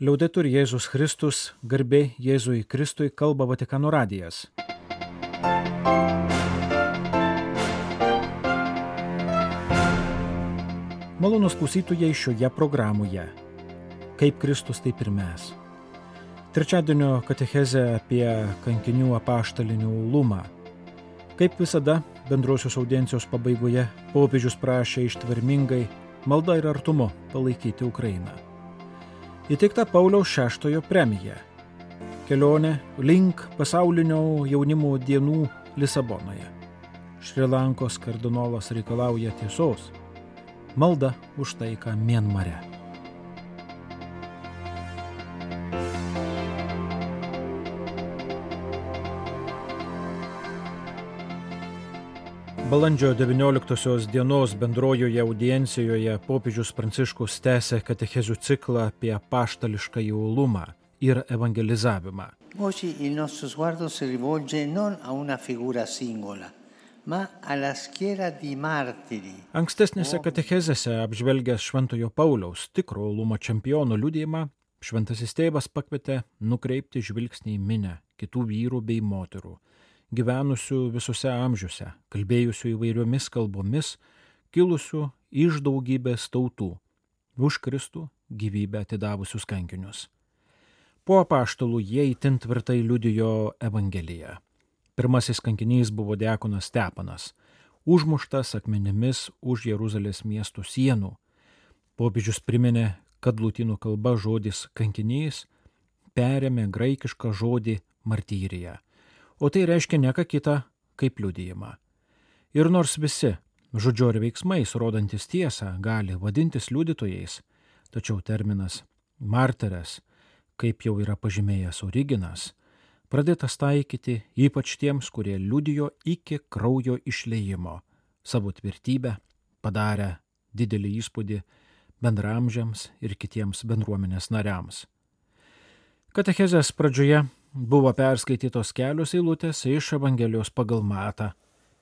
Liaudetur Jėzus Kristus, garbė Jėzui Kristui, kalba Vatikano radijas. Malonus klausytojai šioje programoje. Kaip Kristus, taip ir mes. Trečiadienio katechezė apie kankinių apaštalinių lūmą. Kaip visada, bendrosios audiencijos pabaigoje popiežius prašė ištvermingai malda ir artumu palaikyti Ukrainą. Įteikta Pauliaus VI premija. Kelionė link pasaulinio jaunimo dienų Lisabonoje. Šrilankos kardinolas reikalauja tiesos. Malda už taiką Mienmare. Balandžio 19 dienos bendrojoje audiencijoje popiežius Pranciškus tęsė katechezių ciklą apie paštališką jaulumą ir evangelizavimą. Oggi il nostro sguardo si rivolge non a una figura singola. Ankstesnėse katechezėse apžvelgęs Šventojo Pauliaus tikro lumo čempiono liudėjimą, Šventasis tėvas pakvietė nukreipti žvilgsnį į minę kitų vyrų bei moterų, gyvenusių visose amžiuose, kalbėjusių įvairiomis kalbomis, kilusių iš daugybės tautų, už Kristų gyvybę atidavusius kankinius. Po apaštalų jie įtin tvirtai liudijo Evangeliją. Pirmasis kankinys buvo diakonas Stepanas, užmuštas akmenimis už Jeruzalės miestų sienų. Popiežius priminė, kad lūtinų kalba žodis kankinys perėmė graikišką žodį martyrija, o tai reiškia ne ką kitą kaip liudijimą. Ir nors visi žodžio ir veiksmais rodantis tiesą gali vadintis liudytojais, tačiau terminas marteras, kaip jau yra pažymėjęs originas, pradėtas taikyti ypač tiems, kurie liudijo iki kraujo išleimo, savo tvirtybę padarę didelį įspūdį bendramžiams ir kitiems bendruomenės nariams. Katechezės pradžioje buvo perskaitytos kelios eilutės iš Evangelijos pagal matą.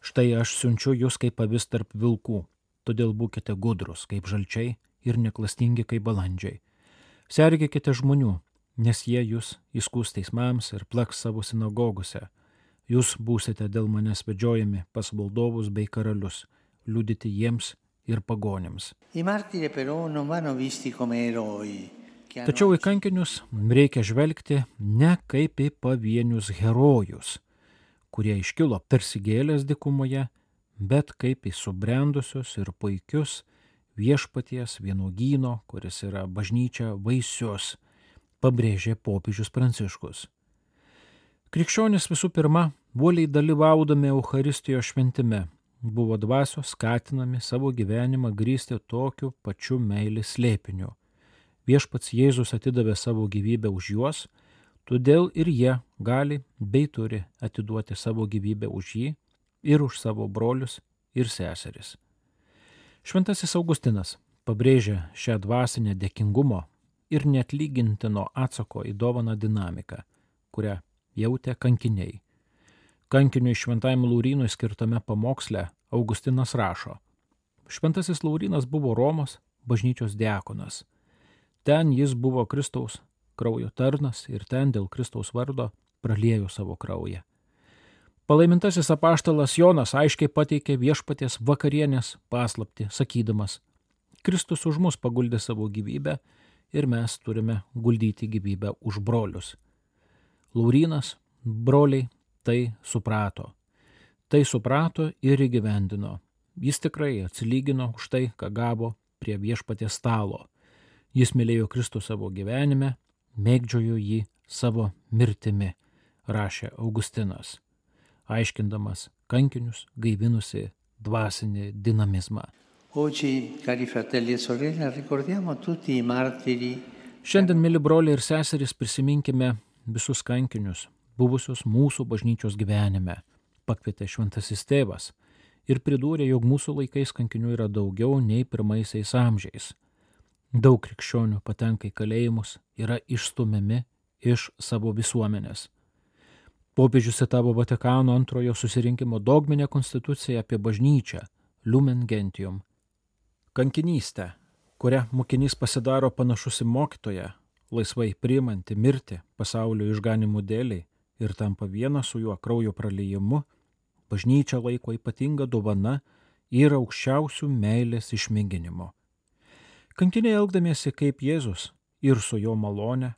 Štai aš siunčiu jūs kaip avis tarp vilkų, todėl būkite gudrus kaip žalčiai ir neklastingi kaip balandžiai. Sergėkite žmonių, nes jie jūs įskūs teismams ir plaks savo sinagogose. Jūs būsite dėl manęs vedžiojami pas valdovus bei karalius, liudyti jiems ir pagonėms. I martiri però non vanno visti come eroi. Tačiau į kankinius reikia žvelgti ne kaip į pavienius herojus, kurie iškilo tarsi gėlės dikumoje, bet kaip į subrendusius ir puikius viešpaties vienuogyno, kuris yra bažnyčia vaisius, pabrėžė popiežius Pranciškus. Krikščionis visų pirma, uoliai dalyvaudami Euharistijos šventime, buvo dvasios skatinami savo gyvenimą grįsti tokiu pačiu meilės slėpiniu. Viešpats Jėzus atidavė savo gyvybę už juos, todėl ir jie gali bei turi atiduoti savo gyvybę už jį ir už savo brolius ir seseris. Šventasis Augustinas pabrėžia šią dvasinę dėkingumo ir netlygintino atsako į dovaną dinamiką, kurią jautė kankiniai. Kankiniui šventajam Laurynui skirtame pamoksle Augustinas rašo. Šventasis Laurinas buvo Romos bažnyčios diakonas. Ten jis buvo Kristaus kraujo tarnas ir ten dėl Kristaus vardo praliejo savo kraują. Palaimintasis apaštalas Jonas aiškiai pateikė viešpaties vakarienės paslapti, sakydamas, Kristus už mus paguldė savo gyvybę ir mes turime guldyti gyvybę už brolius. Laurinas, broliai, tai suprato. Tai suprato ir įgyvendino. Jis tikrai atsilygino už tai, ką gavo prie viešpaties stalo. Jis mylėjo Kristų savo gyvenime, mėgdžiojo jį savo mirtimi, rašė Augustinas, aiškindamas kankinius gaivinusi dvasinį dinamizmą. Oggi, cari fratelli e sorelle, ricordiamo tutti i martiri Šiandien, mėly broliai ir seserys, prisiminkime visus kankinius, buvusius mūsų bažnyčios gyvenime, pakvietė šventasis tėvas ir pridūrė, jog mūsų laikais kankinių yra daugiau nei pirmaisiais amžiais. Daug krikščionių patenka į kalėjimus, yra išstumiami iš savo visuomenės. Popiežius citavo Vatikano antrojo susirinkimo dogminę konstituciją apie bažnyčią Lumen Gentium. Kankinystę, kurią mokinys pasidaro panašus į mokytoją, laisvai priimanti mirti pasaulio išganimų dėliai ir tampa viena su juo kraujo praleijimu, bažnyčia laiko ypatinga dovana ir aukščiausių meilės išmėginimo. Kankiniai elgdamiesi kaip Jėzus ir su jo malone,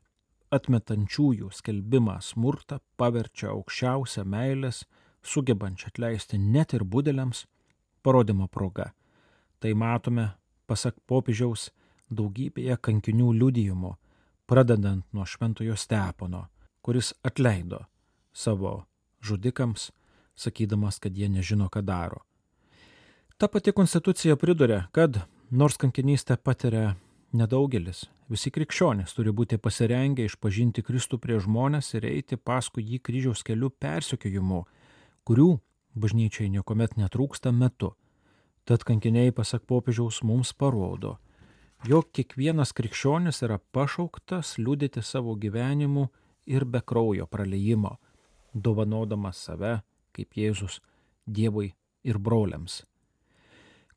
atmetančiųjų skelbimą smurtą paverčia aukščiausią meilės, sugebančią atleisti net ir budeliams, parodymo proga. Tai matome, pasak popiežiaus, daugybėje kankinių liudijimų, pradedant nuo šventojo Stepono, kuris atleido savo žudikams, sakydamas, kad jie nežino, ką daro. Ta pati konstitucija priduria, kad nors kankinystę patiria nedaugelis, visi krikščionys turi būti pasirengę išpažinti Kristų prie žmonės ir eiti paskui jį kryžiaus keliu persikiojimu, kurių bažnyčiai niekuomet netrūksta metu. Tad kankiniai, pasak popiežiaus, mums parodo, jog kiekvienas krikščionis yra pašauktas liūdėti savo gyvenimu ir be kraujo praleimo, dovanodamas save kaip Jėzus Dievui ir broliams.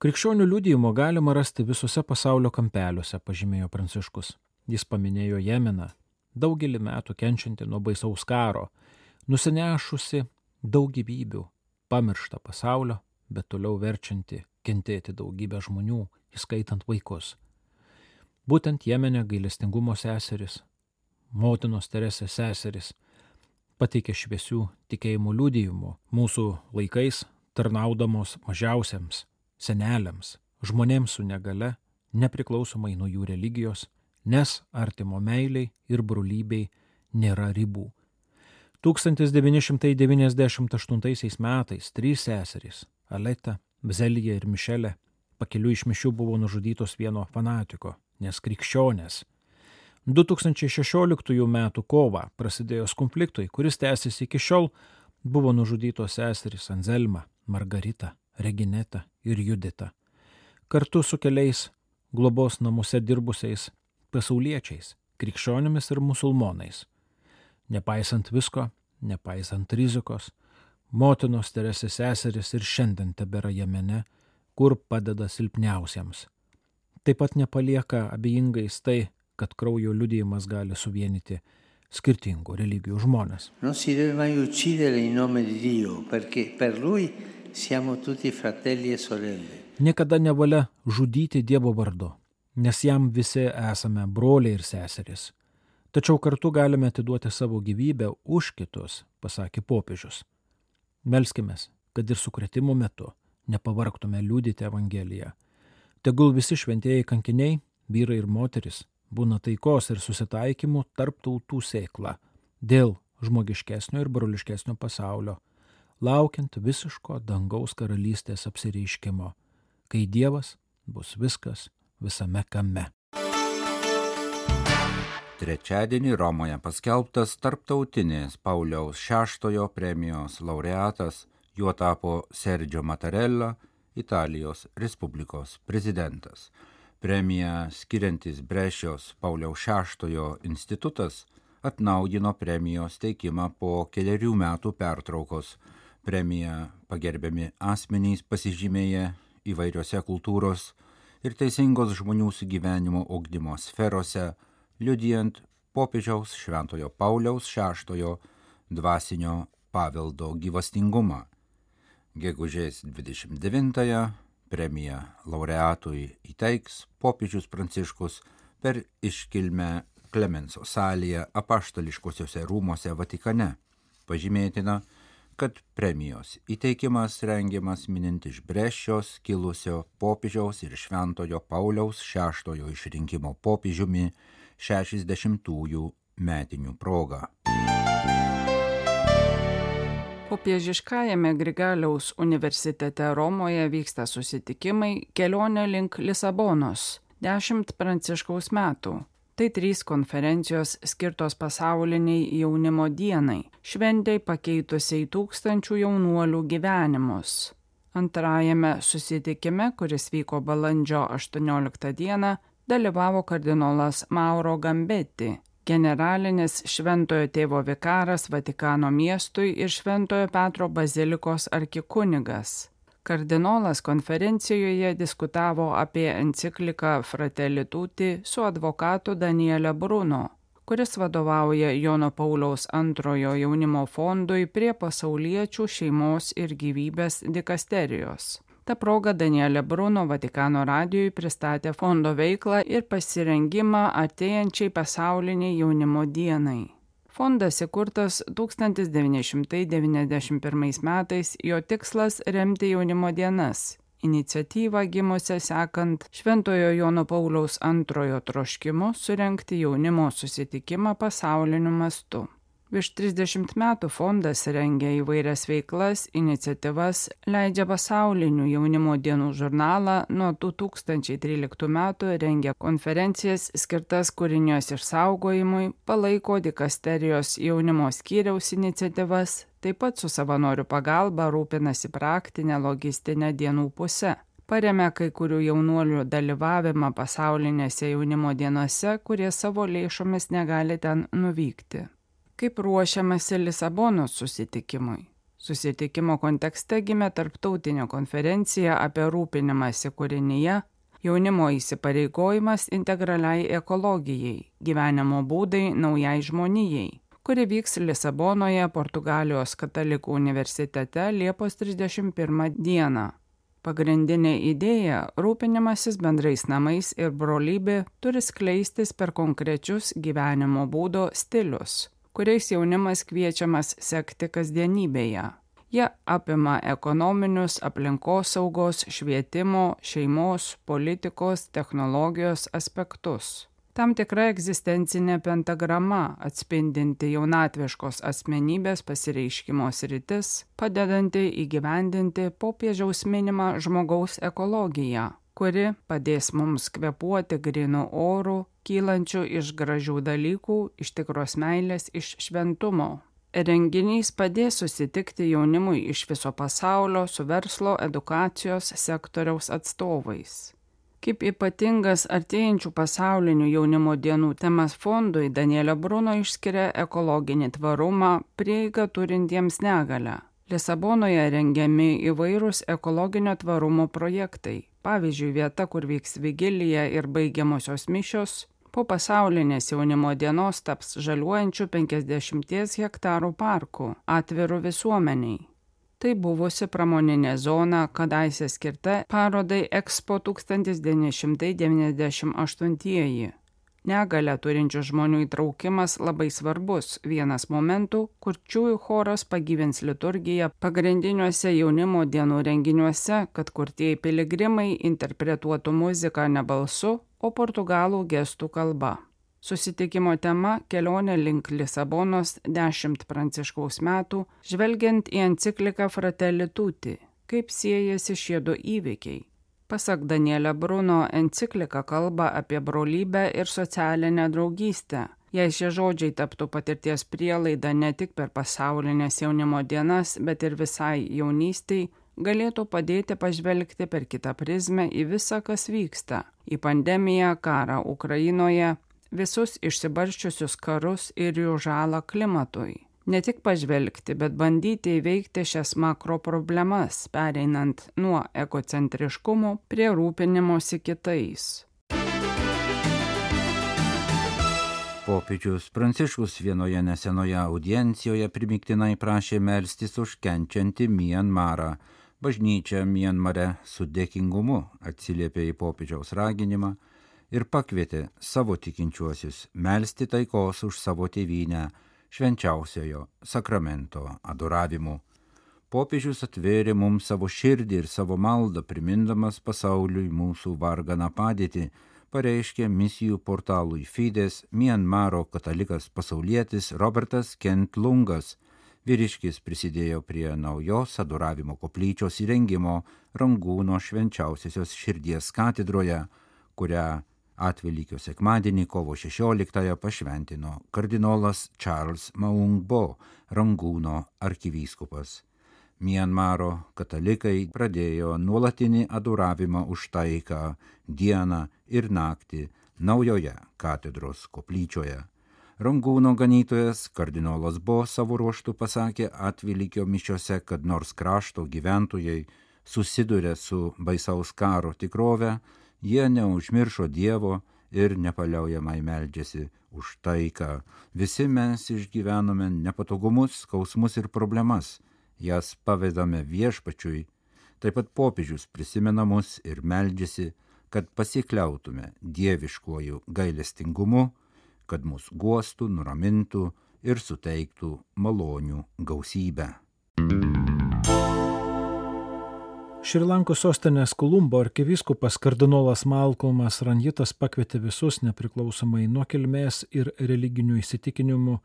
Krikščionių liūdėjimo galima rasti visose pasaulio kampeliuose, pažymėjo Pranciškus. Jis paminėjo Jemeną, daugelį metų kenčianti nuo baisaus karo, nusinešusi daug gyvybių, pamirštą pasaulio, bet toliau verčianti kentėti daugybę žmonių, įskaitant vaikus. Būtent Jemenė gailestingumo seseris, motinos Teresės seseris, pateikė šviesių tikėjimų liūdėjimų mūsų laikais tarnaudamos mažiausiams, seneliams, žmonėms su negale, nepriklausomai nuo jų religijos, nes artimo meiliai ir brolybei nėra ribų. 1998 metais trys seserys - Aleta, Bzelija ir Mišelė - pakeliu iš mišių buvo nužudytos vieno fanatiko, nes krikščionės. 2016 m. kovą prasidėjus konfliktui, kuris tęsiasi iki šiol, buvo nužudytos seserys Anzelma, Margarita, Regineta ir Judita. Kartu su keliais globos namuose dirbusiais pasauliečiais, krikščionimis ir musulmonais. Nepaisant visko, nepaisant rizikos, motinos Teresės seseris ir šiandien tebėra Jemene, kur padeda silpniausiems. Taip pat nepalieka abejingais tai, kad kraujo liudijimas gali suvienyti skirtingų religijų žmonės. Non si deve mai uccidere in nome di Dio, perché per lui e. Niekada nevalia žudyti Dievo vardu, nes jam visi esame broliai ir seserys. Tačiau kartu galime atiduoti savo gyvybę už kitus, pasakė popiežius. Melskime, kad ir sukretimų metu nepavarktume liūdyti Evangeliją. Tegul visi šventieji kankiniai, vyrai ir moteris, būna taikos ir susitaikymų tarp tautų sėkla dėl žmogiškesnio ir broliškesnio pasaulio, laukiant visiško dangaus karalystės apsireiškimo, kai Dievas bus viskas visame kame. Trečiadienį Romoje paskelbtas tarptautinės Pauliaus VI premijos laureatas, juo tapo Sergio Mattarella, Italijos Respublikos prezidentas. Premiją skiriantis Brešios Pauliaus VI institutas atnaujino premijos teikimą po keliarių metų pertraukos. Premiją pagerbiami asmenys pasižymėję įvairiose kultūros ir teisingos žmonių sugyvenimo ugdymo sferose liudijant popiežiaus Šventojo Pauliaus VI dvasinio paveldo gyvastingumą. Gegužės 29-ąją premiją laureatui įteiks popiežius Pranciškus per iškilmę Klemenso salėje apaštališkosiuose rūmose Vatikane. Pažymėtina, kad premijos įteikimas rengiamas minint iš Brešios kilusio popiežiaus ir Šventojo Pauliaus VI išrinkimo popiežiumi 60-ųjų metinių proga. Popiežiškajame Grigaliaus universitete Romoje vyksta susitikimai kelionė link Lisabonos - dešimt pranciškaus metų. Tai trys konferencijos skirtos pasauliniai jaunimo dienai, šventai pakeitusiai tūkstančių jaunuolių gyvenimus. Antrajame susitikime, kuris vyko balandžio 18 dieną, dalyvavo kardinolas Mauro Gambetti, generalinis Šventojo tėvo vikaras Vatikano miestui ir Šventojo Petro bazilikos arkikunigas. Kardinolas konferencijoje diskutavo apie encikliką Fratelli Tutti su advokatu Daniele Bruno, kuris vadovauja Jono Pauliaus antrojo jaunimo fondui prie pasauliečių šeimos ir gyvybės dikasterijos. Ta proga Danielė Bruno Vatikano radijui pristatė fondo veiklą ir pasirengimą artėjančiai pasauliniai jaunimo dienai. Fondas įkurtas 1991 metais, jo tikslas remti jaunimo dienas, iniciatyvą gimusią sekant Šventojo Jono Pauliaus antrojo troškimu surenkti jaunimo susitikimą pasauliniu mastu. Virš 30 metų fondas rengia įvairias veiklas, iniciatyvas, leidžia pasaulinių jaunimo dienų žurnalą, nuo 2013 metų rengia konferencijas skirtas kūrinijos išsaugojimui, palaiko dikasterijos jaunimo skyriaus iniciatyvas, taip pat su savanorių pagalba rūpinasi praktinę logistinę dienų pusę paremia kai kurių jaunuolių dalyvavimą pasaulinėse jaunimo dienose, kurie savo lėšomis negali ten nuvykti kaip ruošiamasi Lisabonos susitikimui. Susitikimo kontekste gimė tarptautinė konferencija apie rūpinimąsi kūrinyje, jaunimo įsipareigojimas integraliai ekologijai, gyvenimo būdai naujai žmonijai, kuri vyks Lisabonoje, Portugalijos katalikų universitete Liepos 31 dieną. Pagrindinė idėja - rūpinimasis bendrais namais ir brolybė turi skleistis per konkrečius gyvenimo būdo stilius kuriais jaunimas kviečiamas sekti kasdienybėje. Jie apima ekonominius, aplinkosaugos, švietimo, šeimos, politikos, technologijos aspektus. Tam tikra egzistencinė pentagrama atspindinti jaunatviškos asmenybės pasireiškimo sritis, padedanti įgyvendinti popiežiaus minimą žmogaus ekologiją, kuri padės mums kvepuoti grinu oru, kylančių iš gražių dalykų, iš tikros meilės, iš šventumo. Renginys padės susitikti jaunimui iš viso pasaulio su verslo edukacijos sektoriaus atstovais. Kaip ypatingas artėjančių pasaulinių jaunimo dienų temas fondui Danielio Bruno išskiria ekologinį tvarumą prieigą turintiems negalę. Lisabonoje rengiami įvairūs ekologinio tvarumo projektai. Pavyzdžiui, vieta, kur vyks vigilija ir baigiamosios mišios, po pasaulinės jaunimo dienos taps žaliuojančių 50 hektarų parku, atviru visuomeniai. Tai buvusi pramoninė zona, kadaise skirta parodai Expo 1998. Negalę turinčių žmonių įtraukimas labai svarbus, vienas momentų, kur čiųjų choras pagyvins liturgiją pagrindiniuose jaunimo dienų renginiuose, kad kurtieji piligrimai interpretuotų muziką ne balsu, o portugalų gestų kalba. Susitikimo tema - kelionė link Lisabonos dešimt pranciškaus metų, žvelgiant į encikliką Fratelli Tutti, kaip siejasi šie du įvykiai Pasak Danielė Bruno, enciklika kalba apie brolybę ir socialinę draugystę. Jei šie žodžiai taptų patirties prielaida ne tik per pasaulinės jaunimo dienas, bet ir visai jaunystiai, galėtų padėti pažvelgti per kitą prizmę į visą, kas vyksta - į pandemiją, karą Ukrainoje, visus išsibarščiusius karus ir jų žalą klimatui ne tik pažvelgti, bet bandyti įveikti šias makro problemas, pereinant nuo egocentriškumo prie rūpinimosi kitais. Popiežius Pranciškus vienoje nesenoje audiencijoje primiktinai prašė melstis už kenčiantį Mienmarą. Bažnyčia Mienmare su dėkingumu atsiliepė į popiežiaus raginimą ir pakvietė savo tikinčiuosius melstį taikos už savo tėvynę švenčiausiojo sakramento adoravimu. Popiežius atvėrė mums savo širdį ir savo maldą, primindamas pasauliui mūsų varganą padėtį, pareiškė misijų portalui Fides Mianmaro katalikas pasaulietis Robertas Kent Lungas. Vyriškis prisidėjo prie naujos adoravimo koplyčios įrengimo Rangūno švenčiausiosios širdies katedroje, kurią Atvelykio sekmadienį kovo 16-ąją pašventino kardinolas Charles Maungbo, Rangūno arkivyskupas. Mienmaro katalikai pradėjo nuolatinį adoravimą už taiką dieną ir naktį naujoje katedros koplyčioje. Rangūno ganytojas kardinolas Bo savo ruoštų pasakė atvilykio mišiose, kad nors krašto gyventojai susiduria su baisaus karo tikrove, jie neužmiršo Dievo ir nepaliaujamai meldžiasi už taiką. Visi mes išgyvename nepatogumus, skausmus ir problemas, jas pavedame viešpačiui. Taip pat popiežius prisimena mus ir meldžiasi, kad pasikliautume dieviškuoju gailestingumu, kad mus guostų, nuramintų ir suteiktų malonių gausybę. Šrilankos sostinės Kolumbo arkivyskupas kardinolas Malkolmas Ranjitas pakvietė visus nepriklausomai nuo kilmės ir religinių įsitikinimų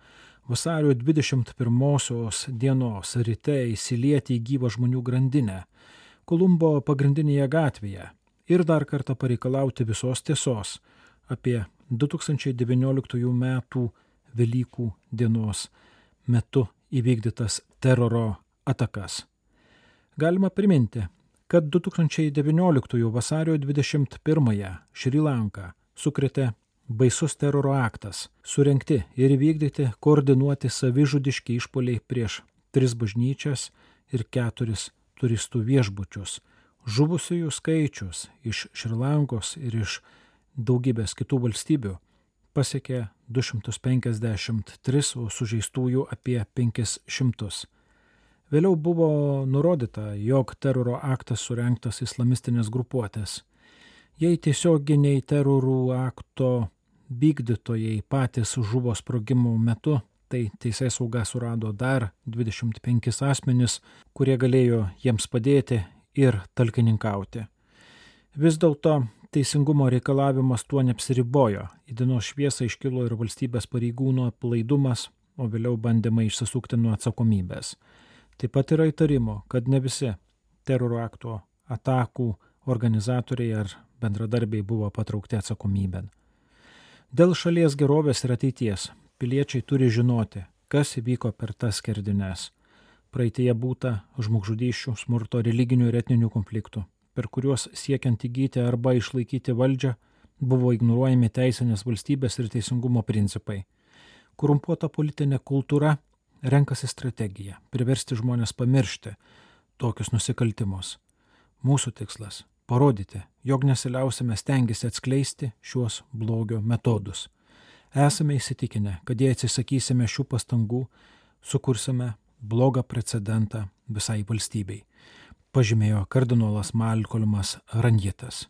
vasario 21 dienos ryte įsilieti į gyvą žmonių grandinę Kolumbo pagrindinėje gatvėje ir dar kartą pareikalauti visos tiesos apie 2019 m. Velykų dienos metu įvykdytas teroro atakas. Galima priminti, kad 2019 vasario 21-ąją Šri Lanką sukrėtė baisus teroro aktas - surenkti ir įvykdyti koordinuoti savižudiški išpoliai prieš tris bažnyčias ir keturis turistų viešbučius. Žuvusiųjų skaičius iš Šrilankos ir iš daugybės kitų valstybių pasiekė 253, o sužeistųjų apie 500. Vėliau buvo nurodyta, jog teroro aktas surenktas islamistinės grupuotės. Jei tiesioginiai terorų akto vykdytojai patys žuvo sprogimo metu, tai teisės sauga surado dar 25 asmenis, kurie galėjo jiems padėti ir talkininkauti. Vis dėlto teisingumo reikalavimas tuo neapsiribojo. Į dienos šviesą iškilo ir valstybės pareigūnų aplaidumas, o vėliau bandymai išsisukti nuo atsakomybės. Taip pat yra įtarimo, kad ne visi teroro akto atakų organizatoriai ar bendradarbiai buvo patraukti atsakomybėn. Dėl šalies gerovės ir ateities piliečiai turi žinoti, kas įvyko per tas skerdines. Praeitie būta žmogžudyščių, smurto, religinių ir etninių konfliktų, per kuriuos siekiant įgyti arba išlaikyti valdžią buvo ignoruojami teisinės valstybės ir teisingumo principai. Korumpuota politinė kultūra renkasi strategiją - priversti žmonės pamiršti tokius nusikaltimus. Mūsų tikslas - parodyti, jog nesiliausime stengiasi atskleisti šiuos blogio metodus. Esame įsitikinę, kad jei atsisakysime šių pastangų, sukursime blogą precedentą visai valstybei, pažymėjo kardinolas Malkolmas Ranjitas.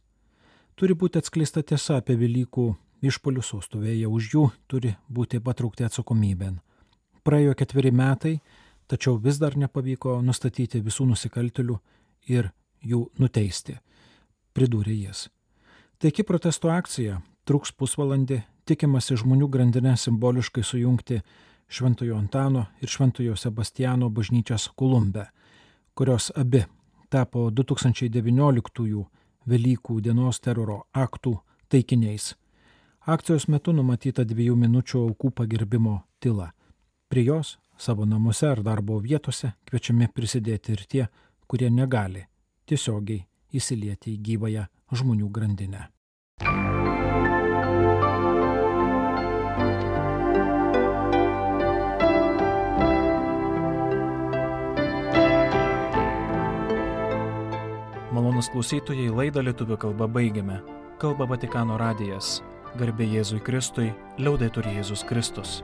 Turi būti atskleista tiesa apie Velykų išpolius, o stovėję už jų turi būti patraukti atsakomybėn praėjo ketveri metai, tačiau vis dar nepavyko nustatyti visų nusikaltelių ir jų nuteisti, pridūrė jis. Taigi protesto akcija truks pusvalandį, tikimasi žmonių grandinę simboliškai sujungti Šventojo Antano ir Šventojo Sebastiano bažnyčias Kolumbe, kurios abi tapo 2019 Velykų dienos teroro aktų taikiniais. Akcijos metu numatyta dviejų minučių aukų pagerbimo tyla. Prie jos savo namuose ar darbo vietose kviečiami prisidėti ir tie, kurie negali tiesiogiai įsilieti į gyvąją žmonių grandinę. Malonus klausytojai laidą lietuvių kalba baigiame. Kalba Vatikano radijas. Garbė Jėzui Kristui, liaudai turi Jėzus Kristus.